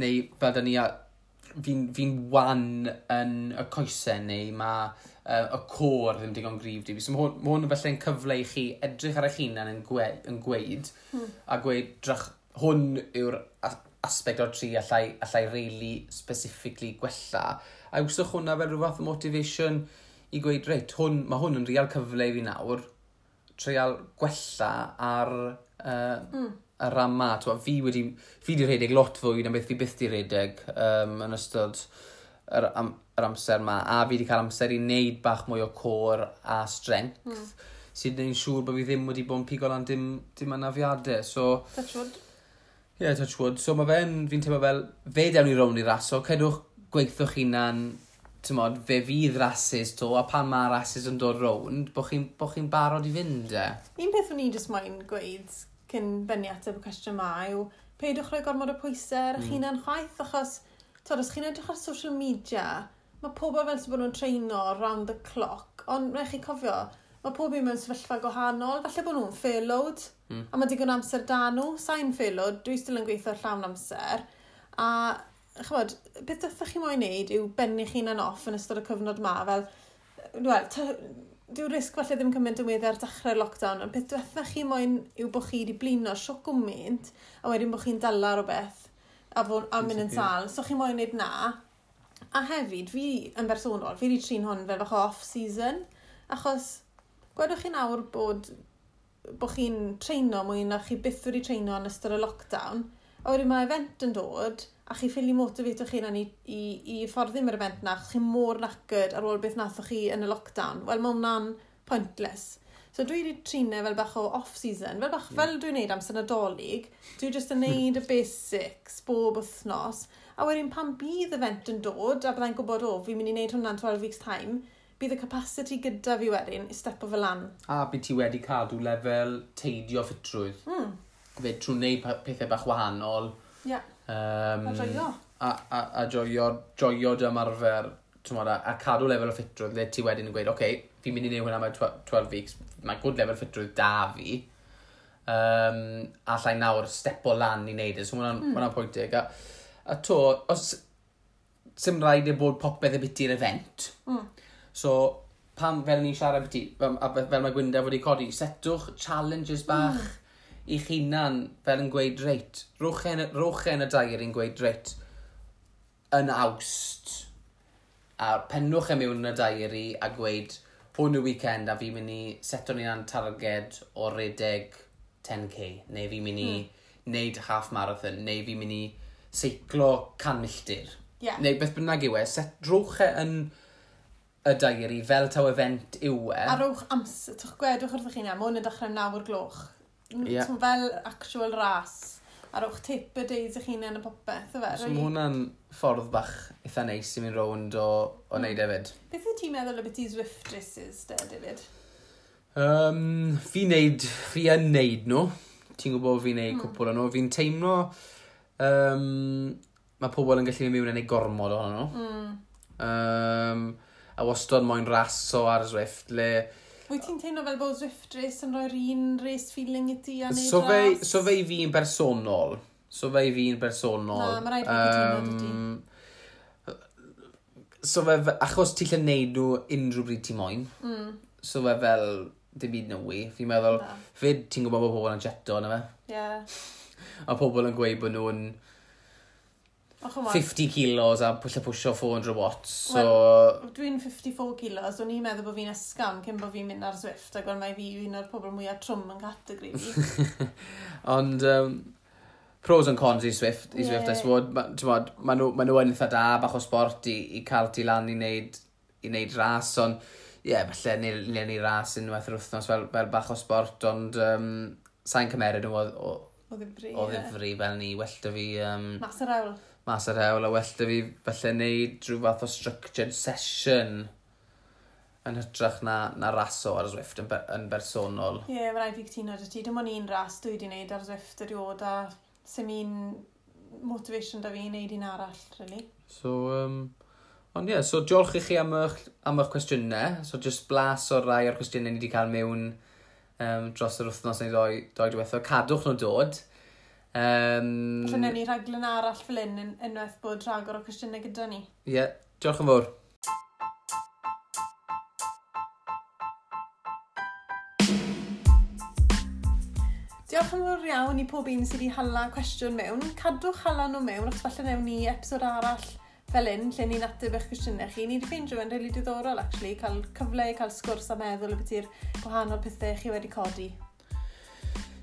A: neu fel da ni fi'n fi wan yn y coesau neu mae uh, y cor ddim digon grif di. So mae hwn yn felly'n cyfle i chi edrych ar eich hunan yn gwe, yn gweud mm. a gweud drach, hwn yw'r aspect o'r tri allai, allai reili specifically gwella. A wswch hwnna fel rhyw fath o motivation i gweud, reit, hwn, mae hwn yn real cyfle i fi nawr, treial gwella ar uh, mm y ram ma. Twa, fi wedi, fi wedi rhedeg lot fwy na beth fi byth wedi rhedeg um, yn ystod yr, am, yr amser ma. A fi wedi cael amser i wneud bach mwy o cor a strength. Mm. Sydd wneud siŵr bod fi ddim wedi bod yn pigol am dim, dim anafiadau. So,
B: Touchwood.
A: Ie, yeah, touch wood. So mae fe'n, fi'n teimlo fel, fe dewn i rown i raso. Cedwch gweithio'ch hunan tymod, fe fydd rasis to, a pan mae rasis yn dod rownd, bod chi'n bo chi barod i fynd e.
B: Un peth o'n i jyst moyn gweud cyn fyny ateb y cwestiwn yma yw peidiwch rhoi gormod o pwysau ar eich mm. hunan chwaith achos tod, os chi'n edrych ar social media mae pobl fel sy'n bod nhw'n treino round the clock ond rhaid chi cofio mae pob un mewn sefyllfa gwahanol falle bod nhw'n furloughed mm. a mae digon amser da nhw sa'n furloughed dwi still yn gweithio llawn amser a chybod, beth ddeffach chi moyn wneud yw bennu chi'n an off yn ystod y cyfnod yma fel wel, dyw risg falle ddim cymaint yn weddi ar dechrau'r lockdown, ond peth diwetha chi moyn yw bod chi wedi blino sio gwmynt, a wedyn bod chi'n dala rhywbeth, a, fod, a mynd yn sal. So chi moyn wneud na. A hefyd, fi yn bersonol, fi wedi trin hwn fel fach off-season, achos gwedwch chi nawr bod, bod chi'n treino mwy na chi byth wedi treino yn ystod y lockdown, a wedyn mae event yn dod, a chi ffili motivatio'ch hunan i, i, i fforddi mae'r event na, chi mor nacyd ar ôl beth nathoch chi yn y lockdown. Wel, mae hwnna'n pointless. So dwi wedi trinau fel bach o off-season, fel bach, mm. fel dwi'n neud amser nadolig, dwi just yn neud y <laughs> basics bob wythnos, a wedyn pan bydd event yn dod, a byddai'n gwybod o, fi'n mynd i wneud hwnna'n 12 weeks time, bydd y capacity gyda fi wedyn i stepo fel lan.
A: A bydd ti wedi cadw lefel teidio ffitrwydd.
B: Mm.
A: Fe trwy wneud pethau bach wahanol.
B: Yeah
A: Um,
B: a joio.
A: A, a, a joio, joio dy ymarfer, tymod, a, a cadw lefel o ffitrwydd, le ti wedyn yn gweud, oce, okay, fi'n mynd i wneud hwnna mae 12 weeks, mae good lefel ffitrwydd da fi, um, a llai nawr step o lan i wneud e, so hwnna'n mm. hwnna pwyntig. A, a to, os, sy'n rhaid i bod popeth y biti i'r event,
B: mm.
A: so pam fel ni'n siarad byti, fel, fel mae Gwynda wedi codi, setwch challenges bach, mm i'ch hunan fel yn gweud reit, rochen, rochen y dair i'n gweud reit yn awst. A pennwch e mewn yn y diary a gweud hwn y weekend a fi'n mynd i seto ni an targed o redeg 10k neu fi'n mynd i mm. neud half marathon neu fi'n mynd i seiclo can milltir.
B: Yeah.
A: Neu beth bynnag yw e, set drwch e yn y diary fel taw event yw e.
B: A rowch amser, twch gwedwch wrth chi'n am, o'n yn dechrau nawr gloch yeah. fel actual ras. A rowch tip y deis eich hunain y popeth, yfe?
A: So mae hwnna'n ffordd bach eitha neis i mynd rownd o, o wneud hefyd.
B: Beth wyt ti'n meddwl o beth i Zwift races, de, David?
A: Um, fi neud, fi yn neud nhw. Ti'n gwybod fi'n neud mm. cwpl o nhw. Fi'n teimlo, um, mae pobl yn gallu mynd mewn yn ei gormod ohonyn nhw.
B: Mm.
A: Um, a wastad moyn ras o ar Zwift, le
B: Wyt ti'n teimlo fel bod Zwift Race yn rhoi'r un race feeling i ti a neud
A: so fe,
B: ras?
A: So fe i fi'n bersonol. So fe i fi'n bersonol.
B: Na, mae rhaid bod um, ti.
A: So fe, achos ti'n lle neud nhw unrhyw bryd ti moyn.
B: Mm.
A: So fe fel, dim byd newi. Fi'n meddwl,
B: na.
A: fyd ti'n gwybod bod pobl yn jeto yna fe.
B: Ie. Yeah.
A: A pobl yn gweud bod nhw'n...
B: Nhw
A: 50 kilos a pwysau pwysio 400 watts. So...
B: Well, dwi'n 54 kilos, o'n i'n meddwl bod fi'n ysgam cyn bod fi'n mynd ar Zwift, ac o'n mai fi un o'r pobl mwyaf trwm yn categori fi. <laughs>
A: Ond, um, pros and cons i Swift, i Swift yeah. Sword. Maen ma nhw, ma nhw yn eitha da bach o sport i, i cael ti lan i wneud, i wneud ras, ond ie, yeah, falle ni, ni, ni ras unwaith yr wythnos fel, fel bach o sport, ond um, sa'n cymeryd nhw o, o,
B: o ddifri,
A: o ddifri yeah. fel ni, well da fi... Um,
B: Mas yr awl
A: mas ar hewl a well da fi falle wneud rhyw fath o structured session yn hytrach na, na raso ar Zwift yn, ber yn bersonol.
B: Ie, yeah, mae rhaid fi cytuno dy ti. Dim ond un ras dwi wedi wneud ar Zwift erioed a sy'n un motivation da fi i wneud un arall, really.
A: So, um, ond ie, yeah, so diolch i chi am eich, am eich cwestiynau. So, just blas o'r rai o'r cwestiynau ni wedi cael mewn um, dros yr wythnos neu ddoi, ddoi diwethaf. Cadwch nhw dod. Um,
B: Felly wnawn ni rhaglen arall fel un yn unwaith bod rhagor o cwestiynau gyda ni.
A: Ie, yeah. diolch yn fawr.
B: Diolch yn fawr iawn i pob un sydd wedi hala cwestiwn mewn. Cadwch hala nhw mewn, achos falle newn ni episod arall fel un lle ni'n ateb eich cwestiynau chi. Ni wedi ffeindio fe'n rili really diddorol, actually, cael cyfle i cael sgwrs a meddwl y beth i'r gwahanol pethau chi wedi codi.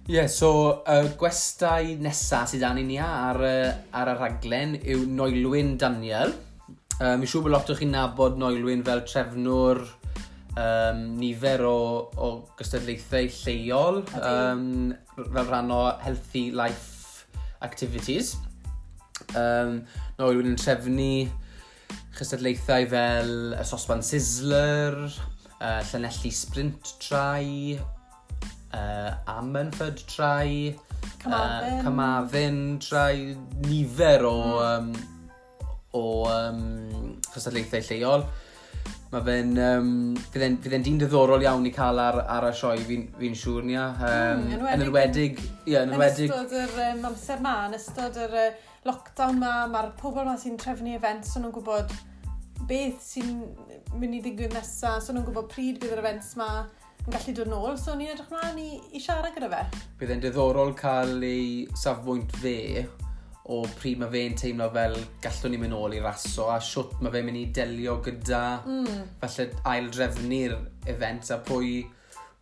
A: Ie, yeah, so y uh, gwestai nesaf sydd dan i ni ar, uh, ar y rhaglen yw Noelwyn Daniel. Um, Mi'n siŵr bod lot o chi'n nabod Noelwyn fel trefnwr um, nifer o, o gystadlaethau lleol um, fel rhan o healthy life activities. Um, Noelwyn yn trefnu chystadlaethau fel y sosban Sizzler, uh, Llanelli Sprint Trai, uh, Amanford trai,
B: Cymafin,
A: uh, Cymafin trai, nifer o, mm. um, o um, cystadlaethau lleol. Mae fe'n... Um, Fydd e'n dyn diddorol iawn i cael ar, ar y sioe fi'n fi, siŵr ni. Um,
B: mm,
A: yn
B: enwedig...
A: Ie, yn enwedig...
B: Yn ystod yr um, amser ma, yn ystod yr uh, lockdown ma, mae'r pobl ma sy'n trefnu events, so nhw'n gwybod beth sy'n mynd i ddigwydd nesaf, so nhw'n gwybod pryd bydd yr events ma yn gallu dod nôl, so ni'n edrych mlaen i, i siarad gyda fe.
A: Bydd e'n diddorol cael ei safbwynt fe o pryd mae fe'n teimlo fel gallwn ni mynd ôl i raso a siwt mae fe'n mynd i delio gyda
B: mm.
A: falle ail drefnu'r event a pwy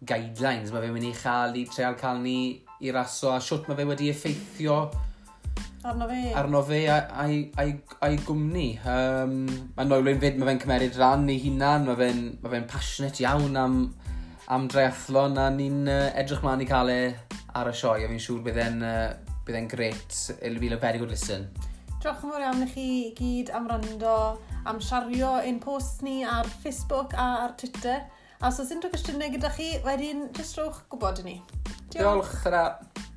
A: guidelines mae fe'n mynd i chael i treol cael ni i raso a siwt mae fe wedi effeithio
B: arno fe
A: arno fe a'i, ai, ai gwmni um, mae Noelwyn fyd mae fe'n cymeryd ran ei hunan mae fe'n ma fe passionate iawn am am dreathlon a ni'n uh, edrych mlaen i cael e ar y sioe a fi'n siŵr bydd e'n uh, bydd e'n gret it'll be a very good listen
B: Diolch yn fawr iawn i chi gyd am rando am siario ein post ni ar Facebook a ar Twitter. A os oes unrhyw gwestiynau gyda chi wedyn jyst rowch gwybod i ni.
A: Diolch, Diolch